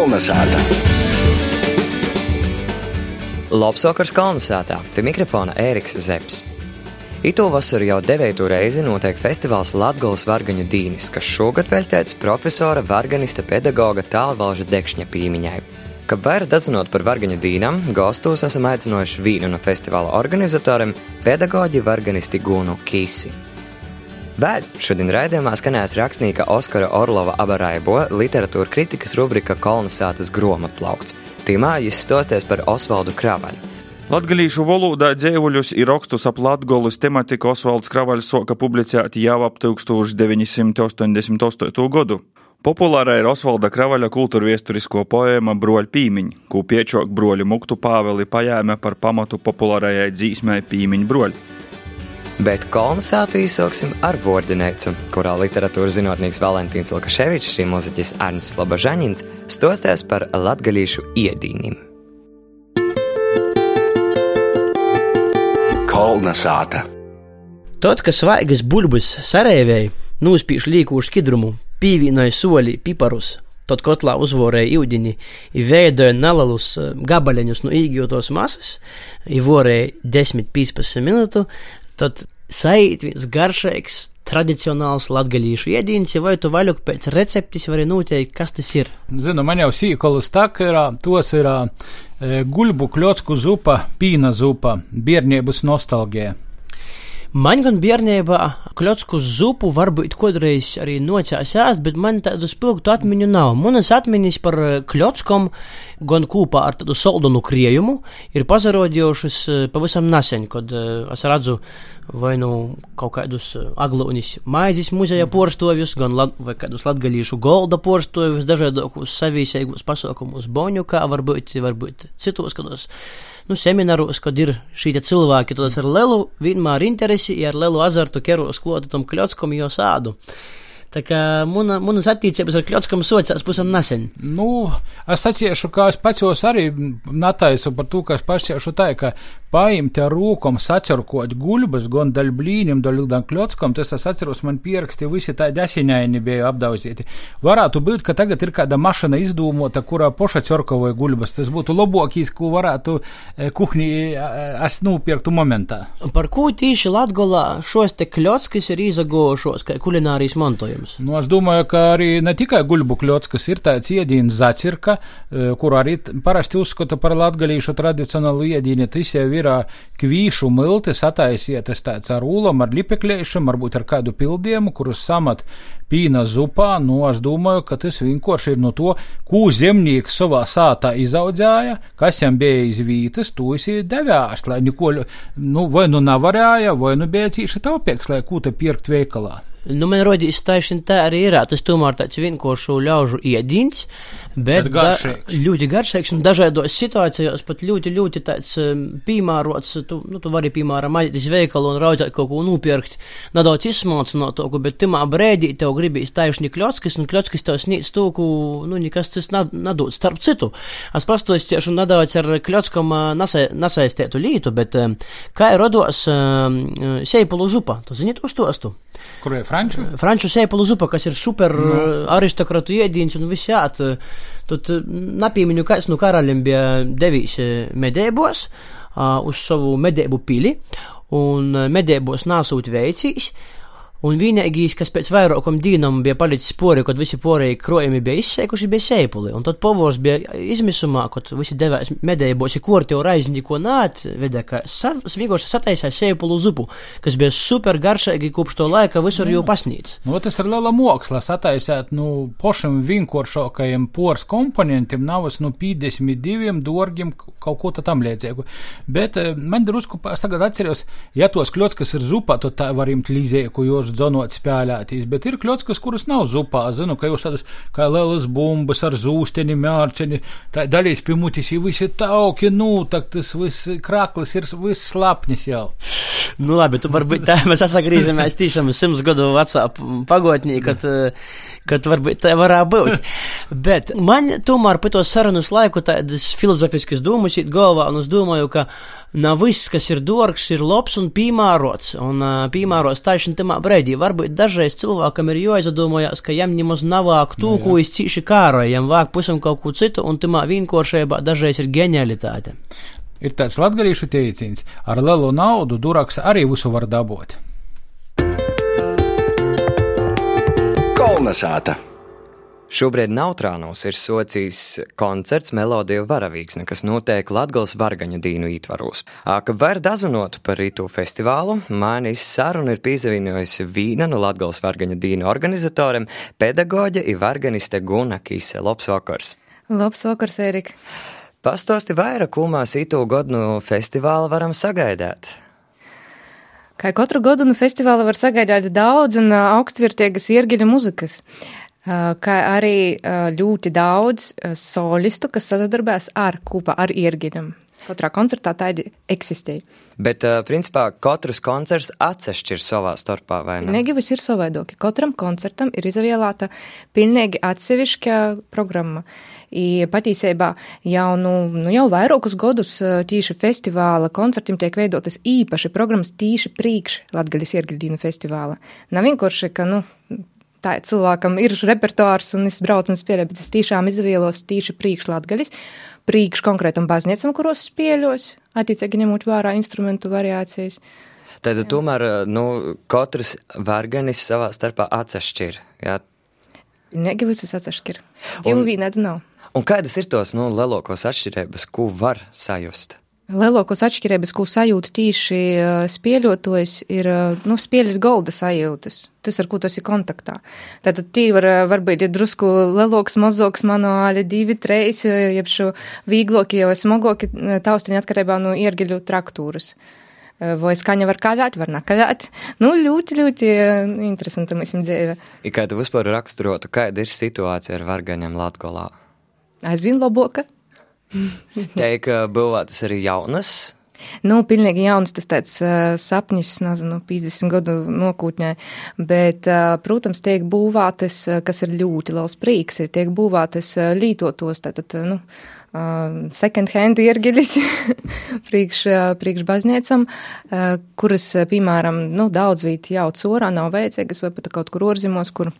Kolnesāta! Labsvakars Kalnasātā, pie mikrofona Ēriks Zepsi. Ito vasaru jau devīto reizi notiek festivāls Latvijas Vargaņu dīnis, kas šogad veltīts profesora, varganista, pedagoga Tālvalža Dekšņa pīmiņai. Kā vairāk dazinot par Vargaņu dīnam, gastos esam aicinājuši vienu no festivāla organizatoriem - pedagoģi Varganisti Gunu Kisi. Vēl šodien raidījumā skanēs rakstnieka Oskara Orlova abaraibo literatūra kritikas rubrika Kolonizētas grāmatplaukts. Tīmā viņš stosties par Osvaldu Kravaļu. Latgalīšu valodā dzēvuļus ir rakstus ap Latgolas tematiku Osvalds Kravaļs soka publicēt jau ap 1988. gadu. Populāra ir Osvalda Kravaļa kultūrviesturisko poēma Broļa pīmiņa, ko piečok broļu muktu Pāveli pajēme par pamatu populārajai dzīsmai pīmiņa broļa. Bet kolonizātu īsoksim ar vārdinēcu, kurā literatūras zinātnīgs Valentīns Lukaševičs, šī muzeķis Arnis Slabažaņins, stosties par latgalīšu iedīnim. Kolnesāta! Tad, kad svaigas buļbuļs sarēvēja, nospīš līkūšu skidrumu, pīvīnoja soli, piparus, tad kotlā uzvorēja ūdeni, veidoja nelielus gabaliņus no īgjotos masas, vorēja 10-15 minūtu, tad sajūt viens garšīgs, tradicionāls latgaļīšu ēdiens, vai tu vaļuk pēc receptes vari noteikt, kas tas ir? Zinu, man jau sīkolas tak ir, tos ir e, guļbu kļotsku zupa, pīna zupa, bērnības nostalgija. Man gan bērnībā kļotsku zupu varbūt kodreiz arī nocās ēst, bet man tādu spilgtu atmiņu nav. Manas atmiņas par kļotskom gan kopā ar tādu soldonu kriejumu ir pazarodījušas pavisam nesen, kad es redzu vai nu kaut kādus aglūnis maizes muzeja porstovjus, gan lat, vai kādus latgalīšu golda porstovjus, dažādākus savīsēgus pasaukumus Boņukā, varbūt, varbūt citos kādos nu, semināros, kad ir šī cilvēki, tad es ar lielu vienmēr interesi, ja ar lielu azartu keros kloti tam kļotskom jau sādu. Tā kā muna, munas attiecības ar Kļotskom sociās pusam nesen. Nu, es saciešu, ka es pats arī nataisu par to, ka es pasiešu tā, ka paimt ar rūkom sacerkot guļbas, gan daļ blīnim, daļ dan Kļotskom, tas es atceros, man pieraksti visi tādi asiņaini bija apdauzīti. Varētu būt, ka tagad ir kāda mašana izdūmota, kurā poša cerkovoja guļbas. Tas būtu labākīs, ko varētu kuhņi es nūpirktu momentā. Par ko tīši Latgolā šos te Kļotskis ir izagošos, kā kulinārijas mantojums? Nu, es domāju, ka arī ne tikai guļbukļots, kas ir tāds iedīns zacirka, kur arī parasti uzskata par latgalīšu tradicionālu iedīni, tas jau ir kvīšu miltis ataisietas tāds ar ūlam, ar lipekļiešam, varbūt ar kādu pildījumu, kurus samat pīna zupā, nu, es domāju, ka tas vienkārši ir no to, ko zemnieks savā sātā izaudzēja, kas jam bija izvītas, to es devās, lai neko, nu, vai nu nevarēja, vai nu bija cīši taupīgs, lai ko te pirkt veikalā. Nu, man rodīs taisnība tā arī ir. Tas tomēr tāds vienkāršu ļaužu iedīns, bet, bet garšīgs. Da, ļoti garšīgs un dažādos situācijās pat ļoti, ļoti tāds um, piemērots. Tu, nu, tu vari, piemēram, aiziet uz veikalu un raudzēt kaut ko nopirkt, nedaudz izsmalcinātu no to, bet timā brēdī tev gribīs taisni kļotskis, un kļotskis tev sniedz to, ko, nu, nekas cits nedod. Starp citu, es pastos tieši nedaudz ar kļotskam nesaistētu lītu, bet kā ir rodos seipulu zupa, tu zini to stostu? Kur ir franču? Franču seipulu zupa, kas ir super no. aristokratu iedīns un viss jāt. Tad napiemiņu, kāds no karaļiem bija devīs medēbos uz savu medēbu pili, un medēbos nāsūt veicīs. Un vienīgais, kas pēc vairākam dienām bija palicis pori, kad visi porēji krojumi bija izseikuši, bija seipuli. Un tad povors bija izmisumā, kad visi devās medējos, kurti jau raiz neko nāt, vedē, ka vienkārši sataisīja seipulu zupu, kas bija super garšīgi kopš to laika visur jau pasnīts. Nu, tas ir liela māksla sataisīt, nu, pošam vienkāršākajiem pors komponentiem navas, nu, 52 dorgiem kaut ko tam līdzīgu. Bet man drusku, es tagad atceros, ja tos kļots, kas ir zupa, tad tā var imt līdzēku, jo kurus dzonot spēlētīs, bet ir kļotskas, kuras nav zupā. Zinu, ka jūs tādas kā lielas bumbas ar zūsteni, mērķeni, tā daļīs pie mutis, ja visi tauki, nu, tak tas viss krāklis ir viss slapnis jau. Nu labi, tu varbūt tā mēs sagrīzamies tiešām simts gadu vecā pagotnī, kad, kad varbūt tā varētu būt. Bet man tomēr pa to sarunas laiku tādas filozofiskas domas ir galvā, un es domāju, ka nav viss, kas ir dārgs, ir labs un piemērots. Un uh, piemērots taisnīgi tamā brīdī. Varbūt dažreiz cilvēkam ir jāizdomājas, ka jam nemaz nav vāk to, ko es cīši kāroju, jam vāk pusam kaut ko citu, un tamā vienkāršībā dažreiz ir ģenialitāte. Ir tāds latgadījušu teiciens, ar lielu naudu duraks arī visu var dabūt. Kolnesāta! Šobrīd Nautrānos ir socijas koncerts Melodiju varavīksne, kas notiek Latgals Vargaņa dīnu ītvaros. Ka var dazinot par rītu festivālu, manis sarunu ir pīzavīnojusi vīna no Latgals Vargaņa dīnu organizatoriem pedagoģa i varganiste Guna Kise. Labs vakars! Labs vakars, Erika! Pastosti vairāk, ko mēs īto gadu no festivāla varam sagaidāt. Kā katru gadu no festivāla var sagaidāt daudz un augstvērtīgas iergiļu muzikas kā arī ļoti daudz solistu, kas sadarbojas ar kopā ar iergiņam. Katrā koncertā tādi eksistē. Bet, principā, katrs koncerts atsevišķi ir savā starpā, vai ne? Negivas ir savaidoki. Katram koncertam ir izvēlēta pilnīgi atsevišķa programma. I patīsībā jau, nu, nu, jau vairākus gadus tīši festivāla koncertiem tiek veidotas īpaši programmas tīši priekš Latgaļas iergildīnu festivāla. Nav vienkārši, ka, nu, tā cilvēkam ir repertuārs un es braucu un spēlēju, bet es tiešām izvēlos tīši priekš latgaļas, priekš konkrētam baznīcam, kuros spēļos, attiecīgi ņemot vērā instrumentu variācijas. Tad jā. tomēr, nu, katrs varganis savā starpā atsešķir, jā? Negi visas atsešķir. Divu vīnēdu nav. Un kādas ir tos, nu, lielākos atšķirības, ko var sajust? Lielākos atšķirības, ko sajūta tīši spēļotojs, ir nu, spēļas golda sajūtas. Tas, ar ko tas ir kontaktā. Tātad tī var, varbūt ir drusku lielāks, mazāks manuāli, divi, treis, jeb šo vīgloki jau smagoki taustiņi atkarībā no iergiļu traktūras. Vai skaņa var kavēt, var nekavēt. Nu, ļoti, ļoti interesanti mums dzīve. I kā tu vispār raksturotu, kāda ir situācija ar vargaņiem Latgolā? Aizvien labāka. Teik, būvētas arī jaunas. Nu, pilnīgi jauns tas tāds uh, sapnis, nezinu, 50 gadu nokūtņē, bet, uh, protams, tiek būvētas, kas ir ļoti liels prīks, tiek būvētas uh, lītotos, tātad, nu, uh, second hand iergiļis priekš, uh, priekš baznīcam, uh, kuras, piemēram, nu, daudz vīt jau corā nav vajadzīgas vai pat kaut kur orzimos, kur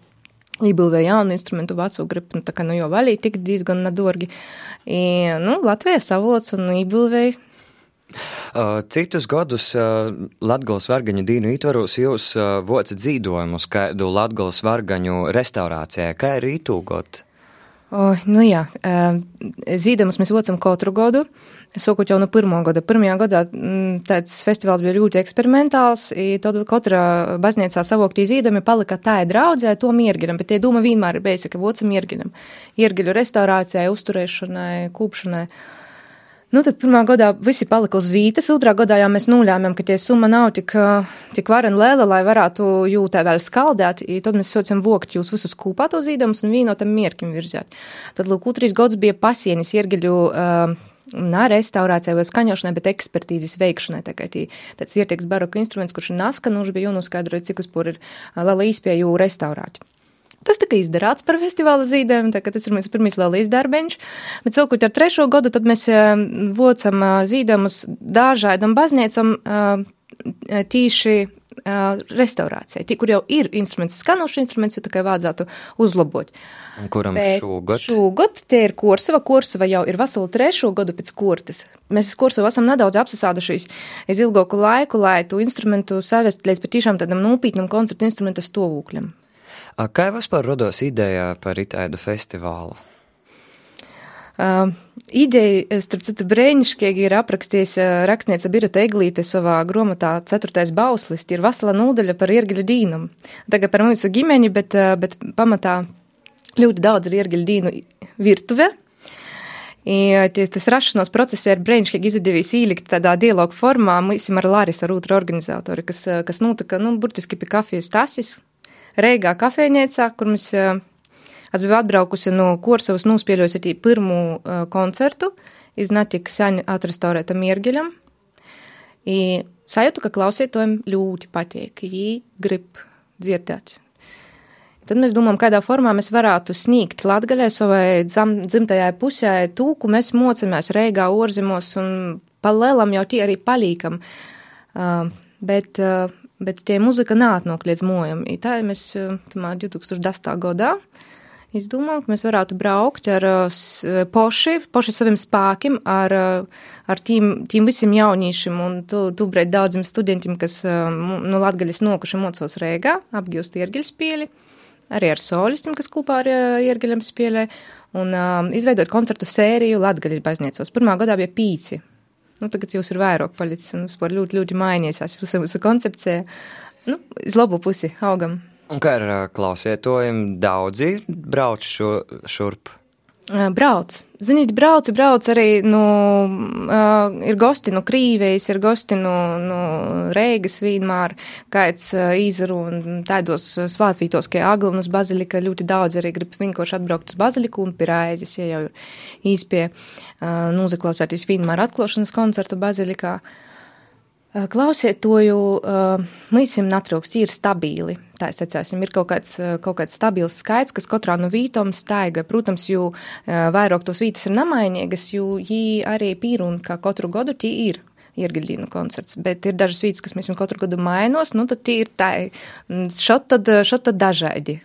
Lībulvē jaunu instrumentu vecu grib, nu, tā kā, nu, jau vaļī tik diezgan nedorgi. I, nu, Latvijā savolots un Lībulvē. Citus gadus Latgales vargaņu dīnu ietvaros jūs vocat dzīdojumus kādu Latgales vargaņu restaurācijā. Kā ir rītūgot? O, nu jā, zīdamus mēs vocam katru gadu. Sākot jau no pirmā gada. Pirmajā gadā mm, tāds festivāls bija ļoti eksperimentāls. Tad katra baznīcā savoktie zīdami palika tā draudzē, to mierginam, bet tie doma vienmēr ir bijusi, ka vocam mierginam. Iergiļu restaurācijai, uzturēšanai, kūpšanai. Nu, tad pirmā gadā visi palika uz vītas, otrā gadā jau mēs nulēmām, ka tie summa nav tik, tik varen liela, lai varētu jūtē vēl skaldēt. Tad mēs saucam vokt jūs visus kūpā to zīdamus un vīnotam mierkim virzēt. Tad, lūk, otrais gads bija pasienis iergiļu. Uh, Nā, restaurācijai vai skaņošanai, bet ekspertīzes veikšanai. Tā kā tī, tāds vietīgs baroka instruments, kurš ir naskanuši, bija jānoskaidro, cik uz pur ir liela īspēju restaurāt. Tas tika izdarīts par festivāla zīdēm, tā kā tas ir mans pirmais lielais darbiņš. Bet savukārt ar trešo gadu tad mēs vocam zīdēmus dažādam baznīcam tīši restaurācijai, tie, kur jau ir instruments, skanošs instruments, jo tikai vajadzētu uzlabot. Un kuram Bet šogad? Šogad tie ir Korsava. Korsava jau ir veselu trešo gadu pēc kortes. Mēs Korsavu esam nedaudz apsasādušies aiz ilgāku laiku, lai tu instrumentu savest līdz patiešām tādam nopietnam koncertu instrumenta stāvokļam. Kā vispār rados ideja par itāļu festivālu? Uh, ideja, starp citu, brīnišķīgi ir aprakstījis rakstniece Birta Eglīte savā grāmatā Ceturtais bauslis, ir vesela nodaļa par iergiļu dīnam. Tagad par mūsu ģimeni, bet, bet pamatā ļoti daudz ir iergiļu dīnu virtuve. I, ties, tas rašanās process ir brīnišķīgi izdevies ielikt tādā dialogu formā, mēs Lāris, ar otru organizatori, kas, kas notika, nu, burtiski pie kafijas tasis, Reigā kafejnīcā, kur mēs, es biju atbraukusi no Korsavas, nospēļojusi arī pirmo koncertu, iznatika sen atrestaurētam iergiļam. I sajūtu, ka klausītājiem ļoti patīk, viņi grib dzirdēt. Tad mēs domājam, kādā formā mēs varētu sniegt Latgaļai savai dzimtajai pusē tūku, mēs mocamies Reigā, Orzimos un palēlam jau tie arī palīkam. Uh, bet, uh, bet tie muzika nātnok līdz mojam. I tā mēs uh, tamā 2010. gadā izdomājām, ka mēs varētu braukt ar uh, poši, poši saviem spēkiem, ar, uh, ar tiem, tiem visiem jauniešiem un tu, tubrēt daudziem studentiem, kas uh, no Latgaļas nokuši mocos Rēgā, apgūst iergiļas pieļi, arī ar solistiem, kas kopā ar uh, iergiļam spēlē, un uh, izveidot koncertu sēriju Latgaļas baznīcos. Pirmā gadā bija pīci. Nu, tagad jūs ir vairāk palicis un vispār ļoti, ļoti mainījies jūsu koncepcija. Nu, uz labu pusi augam. Un kā ar klausietojiem daudzi brauc šo, šurp? Brauc. Ziniet, brauc, brauc arī, nu, uh, ir gosti no Krīvijas, ir gosti no, no Reigas vienmēr, kāds uh, īzaru un tādos svātvītos, kā Aglunas bazilika, ļoti daudz arī grib vienkārši atbraukt uz baziliku un pie raizes, ja jau ir īspie uh, nozaklausēties vienmēr atklāšanas koncertu bazilikā. Uh, Klausietoju līdzsim natrūks, ir stabili. Tā es secēsim, ir kaut kāds, kaut kāds stabils skaits, kas katrā no vītom staiga. Protams, jo vairāk tos vītas ir namainīgas, jo jī arī pīrun, kā katru gadu tie ir. Iergaļīnu koncerts, bet ir dažas vietas, kas mēs viņu katru gadu mainos, nu tad tie ir tā, šot tad, šot tad dažādi.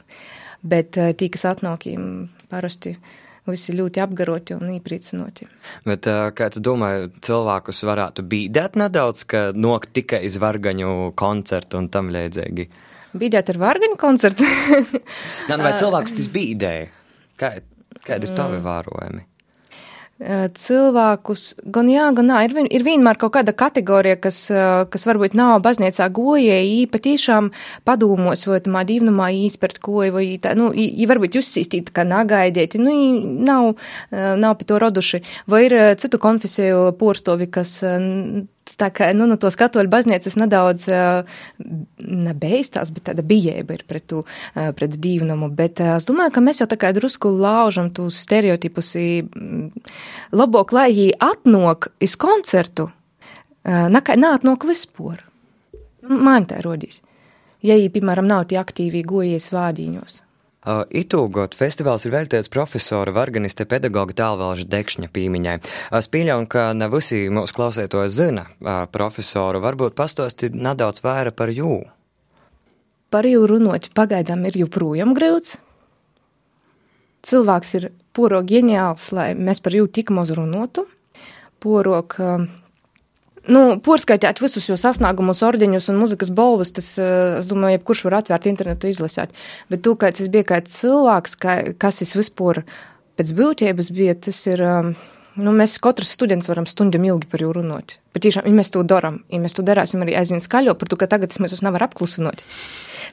Bet tie, kas atnākiem parasti. Uh, visi ļoti apgaroti un iepriecinoti. Bet, kā tu domā, cilvēkus varētu bīdēt nedaudz, ka nok tikai iz vargaņu koncertu un tam līdzīgi? Bīdēt ar vargaņu koncertu? Nē, nu, vai cilvēkus tas bīdēja? Kā, kādi ir tavi vērojumi? Eh, cilvēkus, gan jā, gan nā, ir, ir vienmēr kaut kāda kategorija, kas, eh, kas varbūt nav baznīcā gojēji, patīšām padomos, vai tamā divnumā īspert goju, vai tā, nu, ja varbūt jūs sīstīt, kā nagaidieti, nu, nav, eh, nav pie to roduši, vai ir citu konfesiju porstovi, kas tā kā, nu, no to skatoļu baznīcas nedaudz nebeistās, bet tāda bijēba ir pret, tu, pret dīvnumu. Bet es domāju, ka mēs jau tā kā drusku laužam tos stereotipus, labāk, lai jī atnok iz koncertu, nātnok vispār. Man tā rodīs. Ja jī, piemēram, nav tie aktīvi gojies vādiņos. Uh, Itūgot festivāls ir veltīts profesora, organiste, pedagoga tālvalža Dekšņa pīmiņai. Es pieļauju, ka ne visi mūsu klausētoji zina uh, profesoru, varbūt pastosti nedaudz vairāk par jū. Par jū runot pagaidām ir joprojām grūts. Cilvēks ir poro ģeniāls, lai mēs par jū tik maz runotu. Porok uh, nu, porskaitīt visus jūs sasniegumus, ordeņus un muzikas balvas, tas, eh, es domāju, jebkurš var atvērt internetu izlasīt. Bet tu, kāds es biju kāds cilvēks, kā, kas es vispār pēc būtības bija, tas ir, um, nu, mēs katrs students varam stundam ilgi par jū runāt. Bet tiešām, ja mēs to daram, ja mēs to darāsim arī aizvien skaļo, par to, ka tagad mēs jūs nevar apklusināt.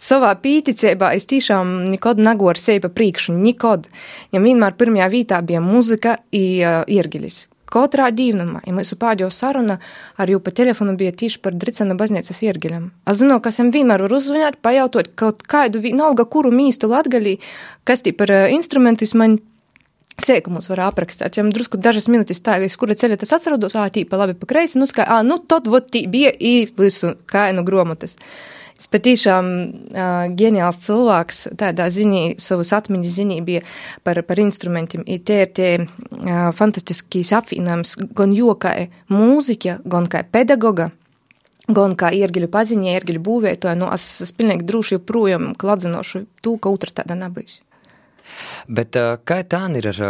Savā pīticībā es tiešām nekad negoru sevi pa priekšu, nekad. Ja vienmēr pirmajā vietā bija muzika uh, iergilis Katrā dīvnumā, ja mūsu pēdējo saruna ar jū pa telefonu bija tieši par Dricena baznīcas iergiļam. Es zinu, kas viņam vienmēr var uzzvanīt, pajautot kaut kādu, vienalga, kuru mīstu latgalī, kas tī par uh, instrumentus man sēkumus var aprakstīt. Ja drusku dažas minūtes tā, es kura ceļa tas atceros, ā, tī pa labi pa kreisi, nu skā, ā, nu tad vot tī bija i visu kainu gromotas. Tas patiešām uh, ģeniāls cilvēks, tādā ziņā, savas atmiņas ziņā bija par, par instrumentiem. I tie ir tie uh, fantastiskīs apvienojums gan jokai mūziķa, gan kā pedagoga. Gan kā iergiļu paziņā, iergiļu būvētoja, nu, es, es pilnīgi droši joprojām kladzinošu to, ka otra tāda nebija. Bet kā tā ir ar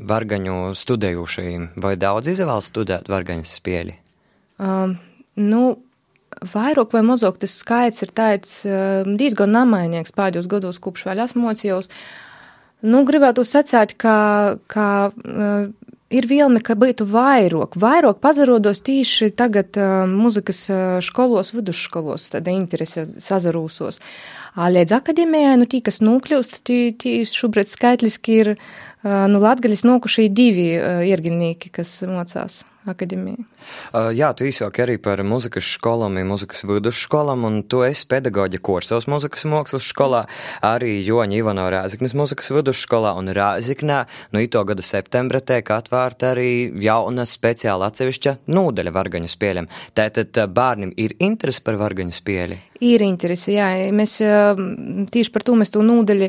vargaņu studējušajiem? Vai daudz izvēlas studēt vargaņas spēli? Um, nu, vairāk vai mazāk tas skaits ir tāds ehm, diezgan namainīgs pēdējos gados, kopš vēl esmu mocījos. Nu, gribētu sacīt, ka, ka uh, ir vilme, ka būtu vairāk, vairāk pazarodos tīši tagad uh, muzikas skolos, vidusskolos, tāda interese sazarūsos. Līdz akadēmijai, nu, tī, kas nokļūst, tī, tī šobrīd skaitliski ir, nu, latgaļas nokušī divi iergiļnieki, kas mocās akadēmija. Uh, jā, tu īsāk arī par muzikas skolām, muzikas vidusskolām, un tu esi pedagoģa Korsavas muzikas mākslas skolā, arī Joņa Ivano Rēziknes muzikas vidusskolā, un Rēziknē, nu, ito gada septembra tiek atvērta arī jauna speciāla atsevišķa nūdeļa vargaņu spēļiem. Tātad bērniem ir interesi par vargaņu spēli? Ir interesi, jā. Mēs tieši par to mēs to nūdeļi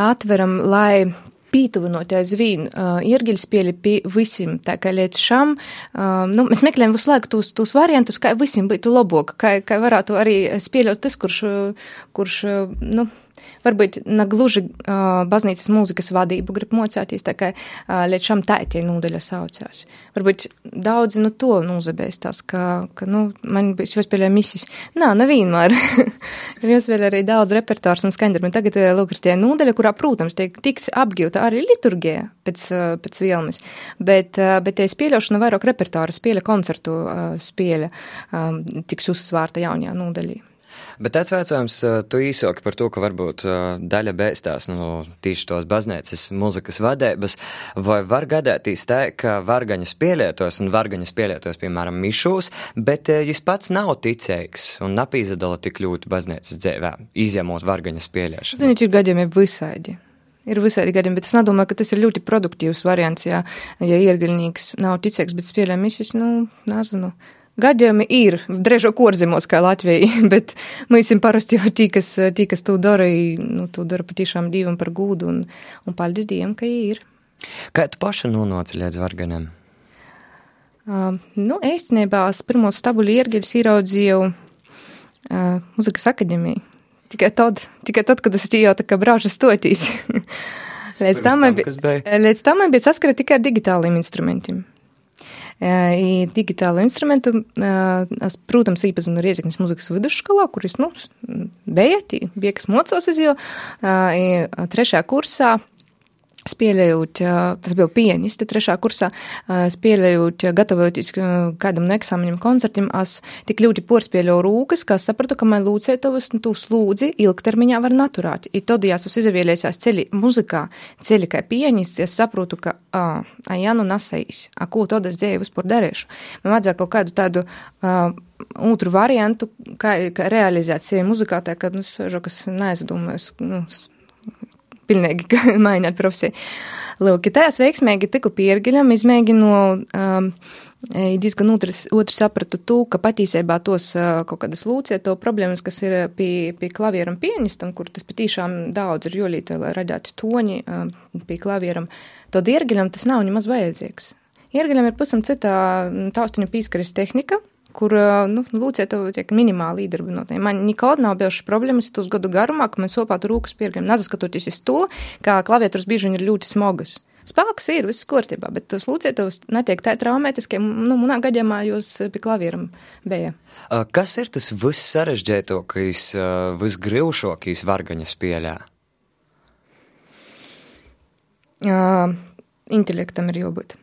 atveram, lai pītuvinot aizvien uh, iergiļas pieļi pie visiem, tā kā līdz šam, uh, nu, mēs meklējam visu laiku tos, tos variantus, kā visiem būtu labāk, kā, kā varētu arī spēļot tas, kurš, kurš, nu, varbūt ne gluži uh, baznīcas mūzikas vadību grib mocēties, tā kā uh, līdz šam tā tie nūdeļa saucās. Varbūt daudzi no to nūzabēs tās, ka, ka nu, man bija jāspēlē misijas. Nā, nevienmēr. ir jāspēlē arī daudz repertārs un skaņdarbi. Tagad, lūk, ir tie nūdeļa, kurā, protams, tiek tiks apgūta arī liturgija pēc, pēc vielmes, bet, bet tie spēļošana vairāk repertāra spēļa koncertu spēļa tiks uzsvārta jaunajā nūdeļī. Bet tāds vecums, tu īsāki par to, ka varbūt daļa bēstās no nu, tīši tos baznīcas muzikas vadības, vai var gadētīs tā, ka vargaņus pielietos un vargaņus pielietos, piemēram, mišūs, bet viņš pats nav ticīgs un napīzadala tik ļoti baznīcas dzēvē, izņemot vargaņus pieliešanu. Zini, ir gadījumi visādi. Ir visādi gadījumi, bet es nedomāju, ka tas ir ļoti produktīvs variants, ja, ja iergaļnieks nav ticīgs, bet spēlē misijas, nu, nezinu. Gadījumi ir drežo korzimos, kā Latvija, bet mēs esam parasti jau tī, kas, tī, kas to dara, nu, to dara patiešām Dievam par gūdu un, un paldies Dievam, ka ir. Kā tu paša nonāci līdz varganiem? Uh, nu, īstenībā es pirmo stabuļu ierģeļus ieraudzīju uh, muzikas akadēmiju. Tikai tad, tikai tad, kad es jau tā kā brāža stotīs. līdz, tam, bija, līdz tam man bija saskara tikai ar digitāliem instrumentiem. I digitālu instrumentu, es, protams, īpazinu Rieziknis muzikas vidusskolā, kur es, nu, bija, bija kas mocos iz jo, trešajā kursā Spēlējot, tas bija pianisti trešā kursā, spēlējot, gatavojoties kādam no eksāmeņiem koncertiem, es tik ļoti porspēļoju rūkas, ka sapratu, ka man lūcētovas tu slūdzi ilgtermiņā var naturāt. I tad, ja es izvēlēsies ceļi muzikā, ceļi kā pianists, es saprotu, ka, ā, ja nu nasējis, a, ko tad es dzēju vispār darīšu. Man vajadzēja kaut kādu tādu uh, otru variantu, kā, kā realizēt sevi muzikā, tā, kad, nu, kas neaizdomājas, nu, pilnīgi mainot profesiju. Lūk, tajās veiksmīgi tiku piergiļam, izmēģinu um, diezgan otrs, sapratu to, ka patiesībā tos uh, kaut kādas lūcieto problēmas, kas ir pie, pie klavieram pianistam, kur tas patiešām daudz ir jolīti, lai radītu toņi uh, pie klavieram, to diergiļam tas nav nemaz vajadzīgs. Iergaļam ir pusam citā taustiņu pīskaras tehnika, kur nu, lūdziet, tiek minimāli iedarbinot. Man nekad nav bijušas problēmas uz gadu garumā, ka mēs sopātu rūkas piergam, nezaskatoties uz to, kā klaviatūras bieži ir ļoti smogas. Spēks ir, viss kārtībā, bet tas lūcietos netiek tā traumētiskie, nu, manā gadījumā jūs pie klavieram bija. Kas ir tas viss sarežģītākais, visgrūšākais vargaņa spēlē? Uh, intelektam ir jābūt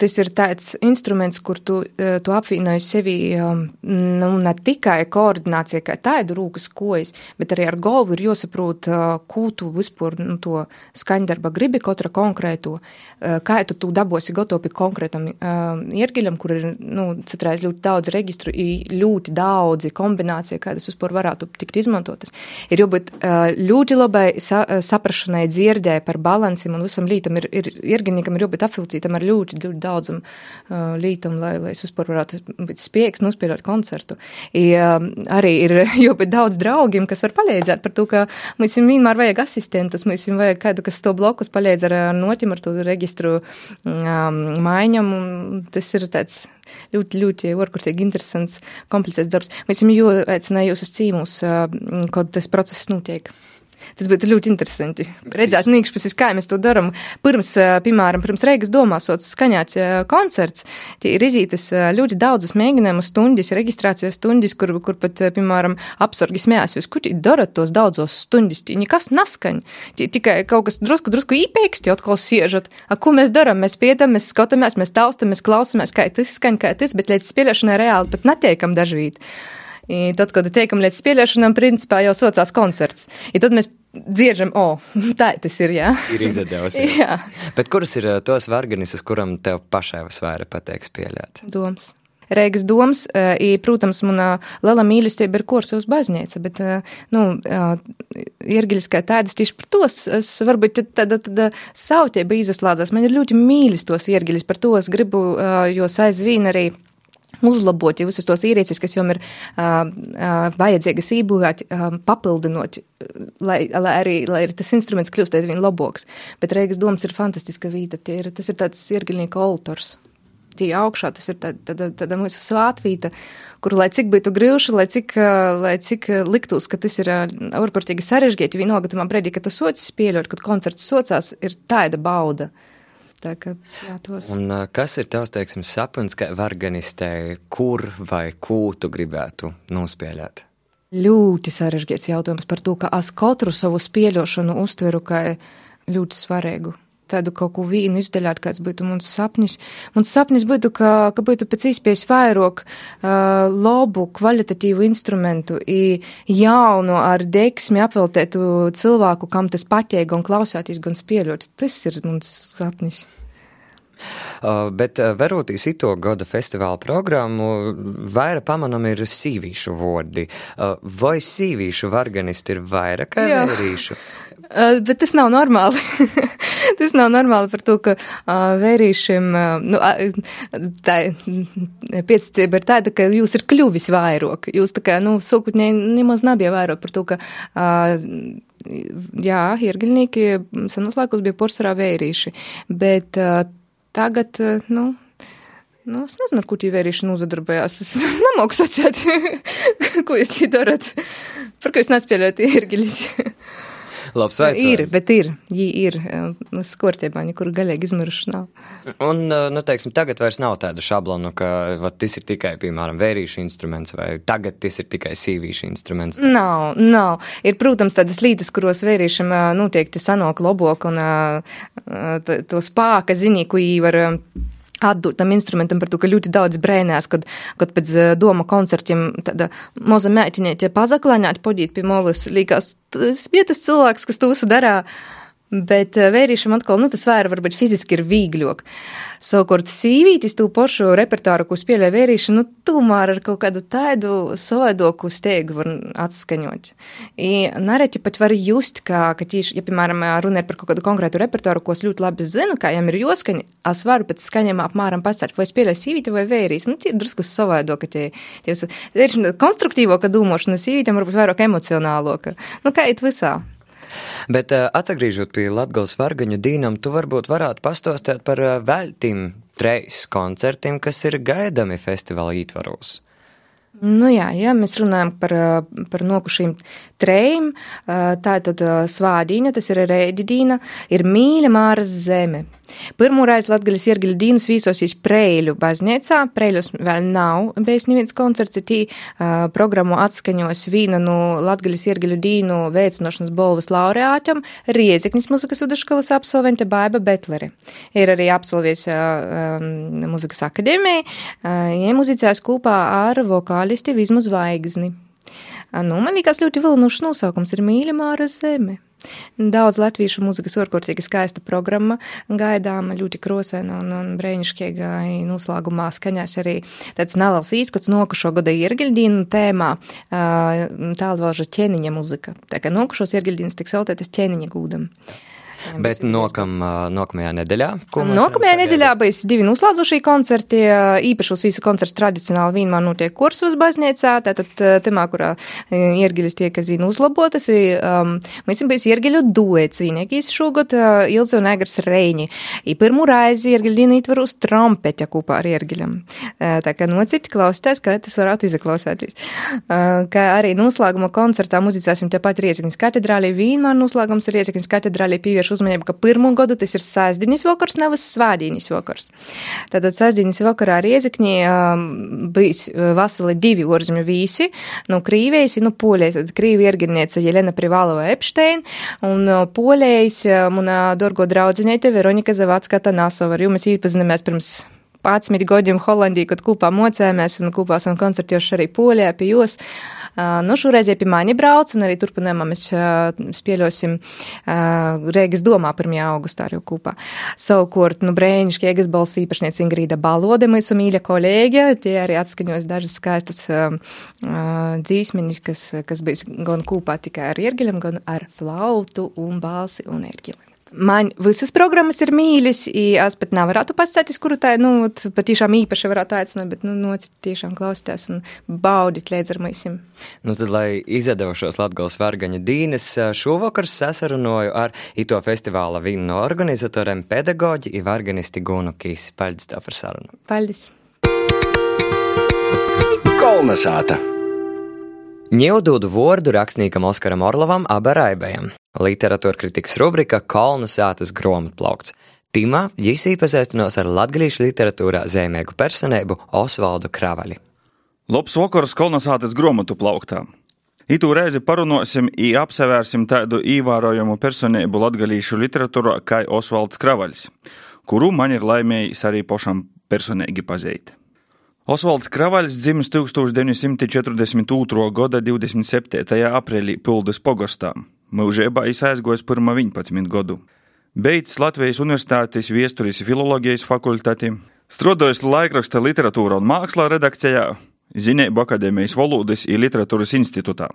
tas ir tāds instruments, kur tu, eh, tu apvienoji sevi um, nu, ne tikai koordinācija, kā tādu rūkas kojas, bet arī ar galvu ir jāsaprot, uh, ko tu vispār nu, to skaņdarba gribi katra konkrēto, uh, kā tu tu dabosi gatavi konkrētam iergiļam, kur ir, nu, citreiz ļoti daudz registru, ļoti daudzi kombinācija, kādas vispār varētu tikt izmantotas. Ir jābūt ļoti labai sa, saprašanai dzirdē par balansiem un visam lītam ir, ir iergiļniekam ir jābūt apfiltītam ar ļoti, ļoti daudzam uh, lītam, lai, lai es vispār varētu būt spiegs, nospēlēt koncertu. I, uh, arī ir ļoti daudz draugiem, kas var palīdzēt par to, ka mums vienmēr vajag asistentus, mums vajag kādu, kas to blokus palīdz ar noķim, ar to registru um, maiņam. Tas ir tāds ļoti, ļoti orkurtīgi interesants, komplicēts darbs. Mēs jau aicināju jūs uz cīmus, uh, kad tas process notiek. Tas būtu ļoti interesanti. Redzēt, nīkšķis, kā mēs to darām. Pirms, piemēram, pirms Reigas domāsot skaņāts koncerts, tie ir izītas ļoti daudzas mēģinājumu stundas, reģistrācijas stundas, kur, kur pat, piemēram, apsargi smējās, jūs kur darat tos daudzos stundas, tie nekas naskaņ. Tie tikai kaut kas drusku, drusku īpēksti atkal siežat. A, ko mēs darām? Mēs pietam, mēs skatāmies, mēs taustamies, klausamies, kā tas skaņ, kā tas, bet līdz spēlēšanai reāli pat netiekam dažvīt. I tad, kad tiekam līdz spēlēšanām, principā jau socās koncerts. I tad mēs dzirdam, o, oh, tā tas ir, jā. Ir izdevies. Jā. jā. Bet kuras ir tos varganisas, kuram tev pašai visvairāk patīk spēlēt? Doms. Reigas domas, i, protams, mana liela mīlestība ir kursovs baznīca, bet, nu, iergiļas kā tādas tieši par tos, es varbūt tāda, tāda sautība izaslādzās. Man ir ļoti mīlis tos iergiļas, par to es gribu, jos aizvien arī uzlabot ja visas tos ierīces, kas jums ir uh, uh, vajadzīgas ībūvēt, uh, papildinot, lai, lai, arī, lai tas instruments kļūst aizvien labāks. Bet Reigas domas ir fantastiska vīta, ir, tas ir tāds iergiļnieku oltors. Tie augšā, tas ir tāda, tāda, tāda mūsu svātvīta, kuru, lai cik būtu grūši, lai cik, lai cik liktos, ka tas ir ārkārtīgi sarežģīti, vienalga tamā brīdī, kad tu socis pieļaut, kad koncerts socās, ir tāda bauda. Tā kā, jā, tos. Un kas ir tavs, teiksim, sapnis, ka varganistē, kur vai kū tu gribētu nospēlēt? Ļoti sarežģīts jautājums par to, ka es katru savu spēļošanu uztveru kā ļoti svarīgu tādu kaut ko vīnu izdaļāt, kāds būtu mans sapnis. Mans sapnis būtu, ka, ka būtu pēc iespējas vairāk uh, labu, kvalitatīvu instrumentu, jaunu, ar deksmi apveltētu cilvēku, kam tas patīk, gan klausāties, gan spēļot. Tas ir mans sapnis. Uh, bet uh, verotīs ito gada festivāla programmu, vairāk pamanam ir sīvīšu vārdi. Uh, vai sīvīšu varganisti ir vairāk kā vērīšu? Bet tas nav normāli. tas nav normāli par to, ka vērīšiem, nu, tā piesacība ir tāda, ka jūs ir kļuvis vairāk. Jūs tā kā, nu, sūkutņai nemaz nebija vairāk par to, ka, jā, iergaļnieki senos laikos bija porcelā vērīši, bet tagad, uh, nu, Nu, es nezinu, ar ko tie vērīšana uzadarbojās. Es nemoku sacīt, ko jūs tie darat. Par ko jūs nespēlējat iergiļus? Labs veicams. Ir, bet ir, viņi ir skortiebāņi, kur gaļīgi izmiruši nav. Un, nu, teiksim, tagad vairs nav tāda šablona, ka vat, tas ir tikai, piemēram, vērīšu instruments, vai tagad tas ir tikai sīvīšu instruments. Tā. Nav, nav. Ir, protams, tādas lītas, kuros vērīšam noteikti sanok lobok un to spāka ziņī, ko viņi var atdot tam instrumentam par to, ka ļoti daudz brēnās, kad, kad pēc doma koncertiem tāda moza mēķiniete pazaklāņāt podīt pie molas, līkās, tas bija tas cilvēks, kas to darā, bet vērīšam atkal, nu tas vēra varbūt fiziski ir vīgļok. Savukārt sīvītis tū pašu repertāru, ko spēlē vērīši, nu, tomēr ar kaut kādu tādu savaidoku steigu var atskaņot. I nareti pat var just, ka, ka tieši, ja, piemēram, runa ir par kaut kādu konkrētu repertāru, ko es ļoti labi zinu, kā jām ir joskaņi, es varu pēc skaņiem apmēram pastāstīt, vai spēlē sīvīti vai vērīs. Nu, tie drusku savaidoka tie, tie, tie konstruktīvoka domāšana sīvītiem varbūt vairāk emocionāloka. Nu, kā it visā. Bet uh, atgriežot pie Latvijas vargaņu dīnam, tu varbūt varētu pastostēt par uh, veltīm treis koncertiem, kas ir gaidami festivāla ietvaros. Nu jā, ja mēs runājam par, par nokušīm trejiem, tā tad svādīna, tas ir rēģidīna, ir mīļa māras zeme. Pirmoreiz Latgaļas iergaļu dīnas vīsosīs Preļu baznīcā. Preļus vēl nav bijis neviens koncerts, tī uh, programmu atskaņos vīna no Latgaļas iergaļu dīnu veicinošanas bolvas laureāķam Riezeknis muzikas vidusskolas absolvente Baiba Betlere. Ir arī absolvies uh, um, muzikas akadēmija, uh, iemuzicēs kopā ar vokālisti Vizmu Zvaigzni. Nu, man liekas ļoti vilnušs nosaukums ir Mīļa Māra Zeme. Daudz latviešu mūzikas orkurtīgi skaista programma gaidāma, ļoti krosēna un, un brēnišķīga noslēgumā skaņās arī tāds neliels īskots nokušo gada iergiļdīnu tēmā tālvalža ķēniņa muzika. Tā kā nokušos iergiļdīnas tiks sautētas ķēniņa gūdam. Bet nokam, nākamajā nedēļā? Nākamajā nedēļā būs divi noslēdzošie koncerti. Īpašos visu koncertu tradicionāli vienmēr notiek kursvas baznīcā, tātad temā, kurā iergiļas tiek aizvien uzlabotas. Um, mēs esam bijis iergiļu duets vienīgais šogad uh, Ilze un Egars Reini. I pirmu reizi iergiļdīna ietvaros trompeķa kopā ar iergiļam. Uh, tā kā nociti klausītājs, kā tas varētu izaklausēties. Uh, kā arī noslēguma koncertā muzicēsim tepat Riezekņas katedrālī. Vienmēr noslēgums ir Riezekņas katedrālī pievērš uzmanību, ka pirmo gadu tas ir sēsdiņas vakars, nevis svādiņas vakars. Tātad sēsdiņas vakarā Riezekņī um, bijis vasali divi orzemju vīsi, no Krīvijas, no Polijas, tad Krīvi ierginiece Jelena Privalova Epstein, un uh, Polijas uh, muna dorgo draudzinēte Veronika Zavacka Tanasova, ar jums īpazinamies pirms 11 gadiem Holandijā, kad kopā mocējāmies un kopā esam koncertējuši arī Polijā pie jūs. Nu, šoreiz pie mani brauc, un arī turpinājumā mēs spēļosim Rēgas domā 1. augustā arī kopā. Savukārt, nu, brēnišķi Ēgas balss īpašniece Ingrīda Balode, mūsu mīļa kolēģe, tie arī atskaņos dažas skaistas dzīsmeņas, kas, kas bija gan kopā tikai ar iergiļam, gan ar flautu un balsi un ērģili. Man visas programmas ir mīļas, es pat nevarētu pastāstīt, kuru tā, nu, patiešām īpaši varētu aicināt, bet, nu, nocīt tiešām klausīties un baudīt līdz ar mūsim. Nu, tad, lai izdevušos Latgals Vārgaņa dīnes, šovakar sasarunoju ar ito festivāla vienu no organizatoriem pedagoģi i varganisti Gunu Kīsi. Paldies tev par sarunu. Paldies! Kolnesāta! Ņēdūdu vārdu rakstniekam Oskaram Orlovam Abaraibējam. Literatūra kritikas rubrika Kolnesātas grāmatplaukts. Timā viņš iepazīstinās ar latgalīšu literatūrā zīmēgu personību Osvaldu Kravaļu. Labs vakars Kolnesātas grāmatu plauktā! Itu reizi parunāsim un apsevērsim tādu ievērojamu personību latgalīšu literatūrā kā Osvalds Kravaļs, kuru man ir laimējis arī pašam personīgi pazīt. Osvalds Kravaļs dzimis 1942. gada 27. aprīlī Puldas pogostā. Mūžībā viņš aizgojis pirmā 11 gadu. Beidzis Latvijas Universitātes viesturis filoloģijas fakultāti, strādājis laikraksta literatūra un mākslā redakcijā, Zinēbu akadēmijas valodas un literatūras institūtā.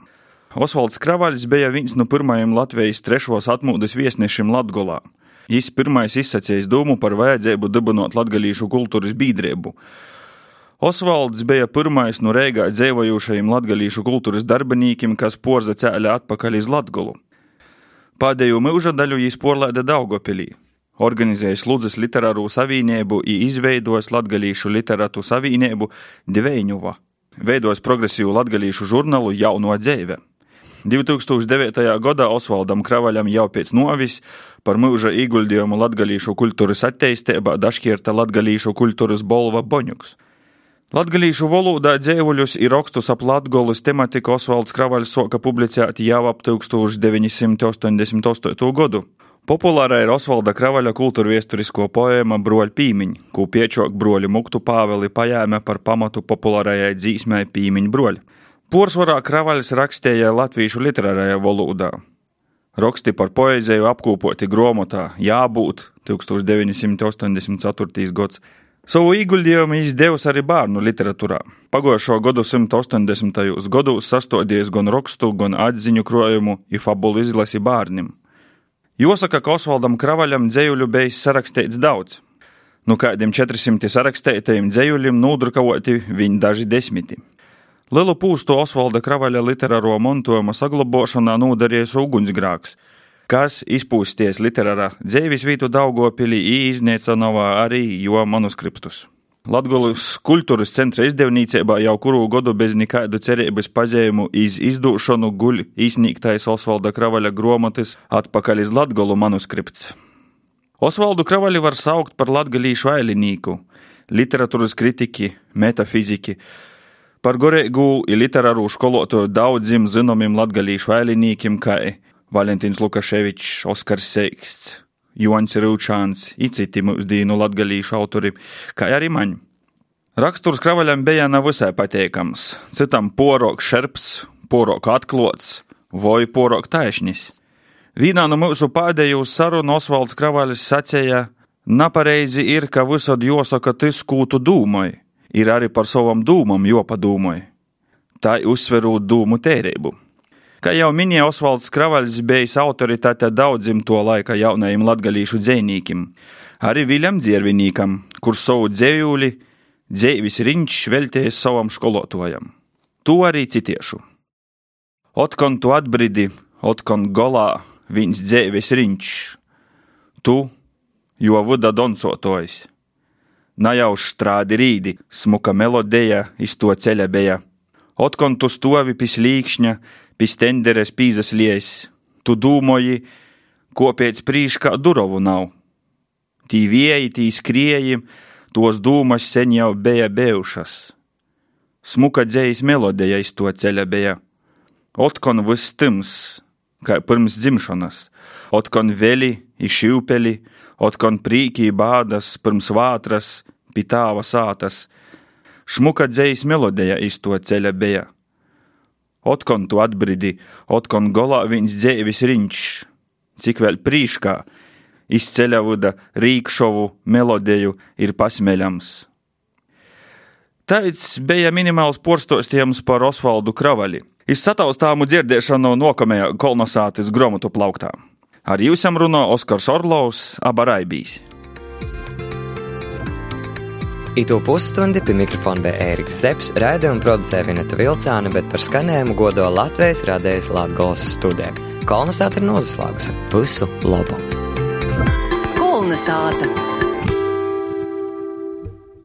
Osvalds Kravaļs bija viens no pirmajiem Latvijas trešos atmūdes viesnešiem Latgolā. Viņš pirmais izsacījis domu par vajadzību dibinot latgalīšu kultūras biedrību. Osvalds bija pirmais no Rīgā dzīvojošajiem latgalīšu kultūras darbiniekiem, kas porza cēlē atpakaļ uz Latgolu. Pēdējo mūža daļu viņš porlēda Daugopilī, organizējis Ludzas literāru savienību izveidojis latgalīšu literātu savienību Dveiņuva, veidojis progresīvu latgalīšu žurnālu Jauno dzēve. 2009. gadā Osvaldam Kravaļam jau pēc novis par mūža ieguldījumu latgalīšu kultūras attīstībā dašķirta latgalīšu kultūras bolva Boņuks. Latgalīšu valodā dzēvuļus ir rakstus ap Latgolas tematiku Osvalds Kravaļs soka publicēt jau ap 1988. gadu. Populāra ir Osvalda Kravaļa kultūra viesturisko poēma Broļa pīmiņa, ko piečok broļu muktu pāveli pajēme par pamatu populārajai dzīsmai pīmiņa broļa. Porsvarā Kravaļs rakstīja latviešu literārajā valodā. Raksti par poēziju apkopoti grāmatā Jābūt 1984. gads. Savu ieguldījumu izdevusi arī bērnu literatūrā. Pagājušo gadu 180. gados sastādījis gan rakstu, gan atziņu krojumu un fabulu izlasi bērniem. Jāsaka, ka Osvaldam Kravaļam dzējuļu bija sarakstīts daudz. No kādiem 400 sarakstītajiem dzējuļiem nodrukavoti viņi daži desmiti. Lielu pūstu Osvalda Kravaļa literāro mantojuma saglabāšanā nodarījis ugunsgrāks kas izpūsties literārā dzīves vietu Daugopilī īznieca novā arī jo manuskriptus. Latgulas kultūras centra izdevniecībā jau kuru gadu bez nekādu cerības pazījumu iz izdūšanu guļ iznīktais Osvalda Kravaļa gromatis atpakaļ iz Latgolu manuskripts. Osvaldu Kravaļu var saukt par latgalīšu ailinīku, literatūras kritiķi, metafiziki, par gorēgu un literāru skolotoju daudziem zinomiem latgalīšu ailinīkiem, kā Valentīns Lukaševičs, Oskars Seiksts, Joņs Rūčāns, citi mūsdienu latgalīšu autori, kā arī maņi. Raksturs kravaļam bija nav visai pateikams, citam porok šerps, porok atklots, vai porok taisnis. Vienā no mūsu pēdējo sarunu Osvalds Kravaļs sacīja, napareizi ir, ka visad jāsaka tas, ko tu domāji, ir arī par savam dūmam jopadomāji. Tā uzsverot dūmu tērību. Kā jau minēja Osvalds Kravaļs, bijis autoritāte daudziem to laika jaunajiem latgalīšu dzēnīkim, arī Viljam Dziervinīkam, kurš savu dzējūli dzēvis riņš veltējis savam skolotājam. To arī citiešu. Otkon tu atbridi, otkon golā viņš dzēvis riņš, tu, jo vuda donsotojs. Najauš strādi rīdi, smuka melodija iz to ceļa bija. Otkon tu stovi pie slīkšņa, pistenderes pīzas lies, tu dūmoji, ko pēc prīškā durovu nav. Tī vieji, tī skrieji, tos dūmas sen jau bija bijušas. Smuka dzējas melodija iz to ceļa bija. Otkon viss tims, kā pirms dzimšanas, otkon veli, išīpeli, otkon prīkī bādas, pirms vātras, pie tāva sātas. Šmuka dzējas melodija iz to ceļa bija. Otkon tu atbridi, otkon golā viņas dzēvis riņš, cik vēl prīškā, izceļa vuda rīkšovu melodiju ir pasmeļams. Tāds bija minimāls porstostījums par Osvaldu Kravaļi. Iz sataustāmu dzirdēšanu nokamajā kolonizācijas grāmatu plauktā. Ar jums runā Oskars Orlovs, Abaraibīs. Itu pusstundi pie mikrofona bija Ēriks Zepsi, raidījumu producēja Vineta Vilcāne, bet par skanējumu godo Latvijas radējas Latgolas studē. Kolnesāta ir nozaslāgusi. Visu labu! Kolnesāta!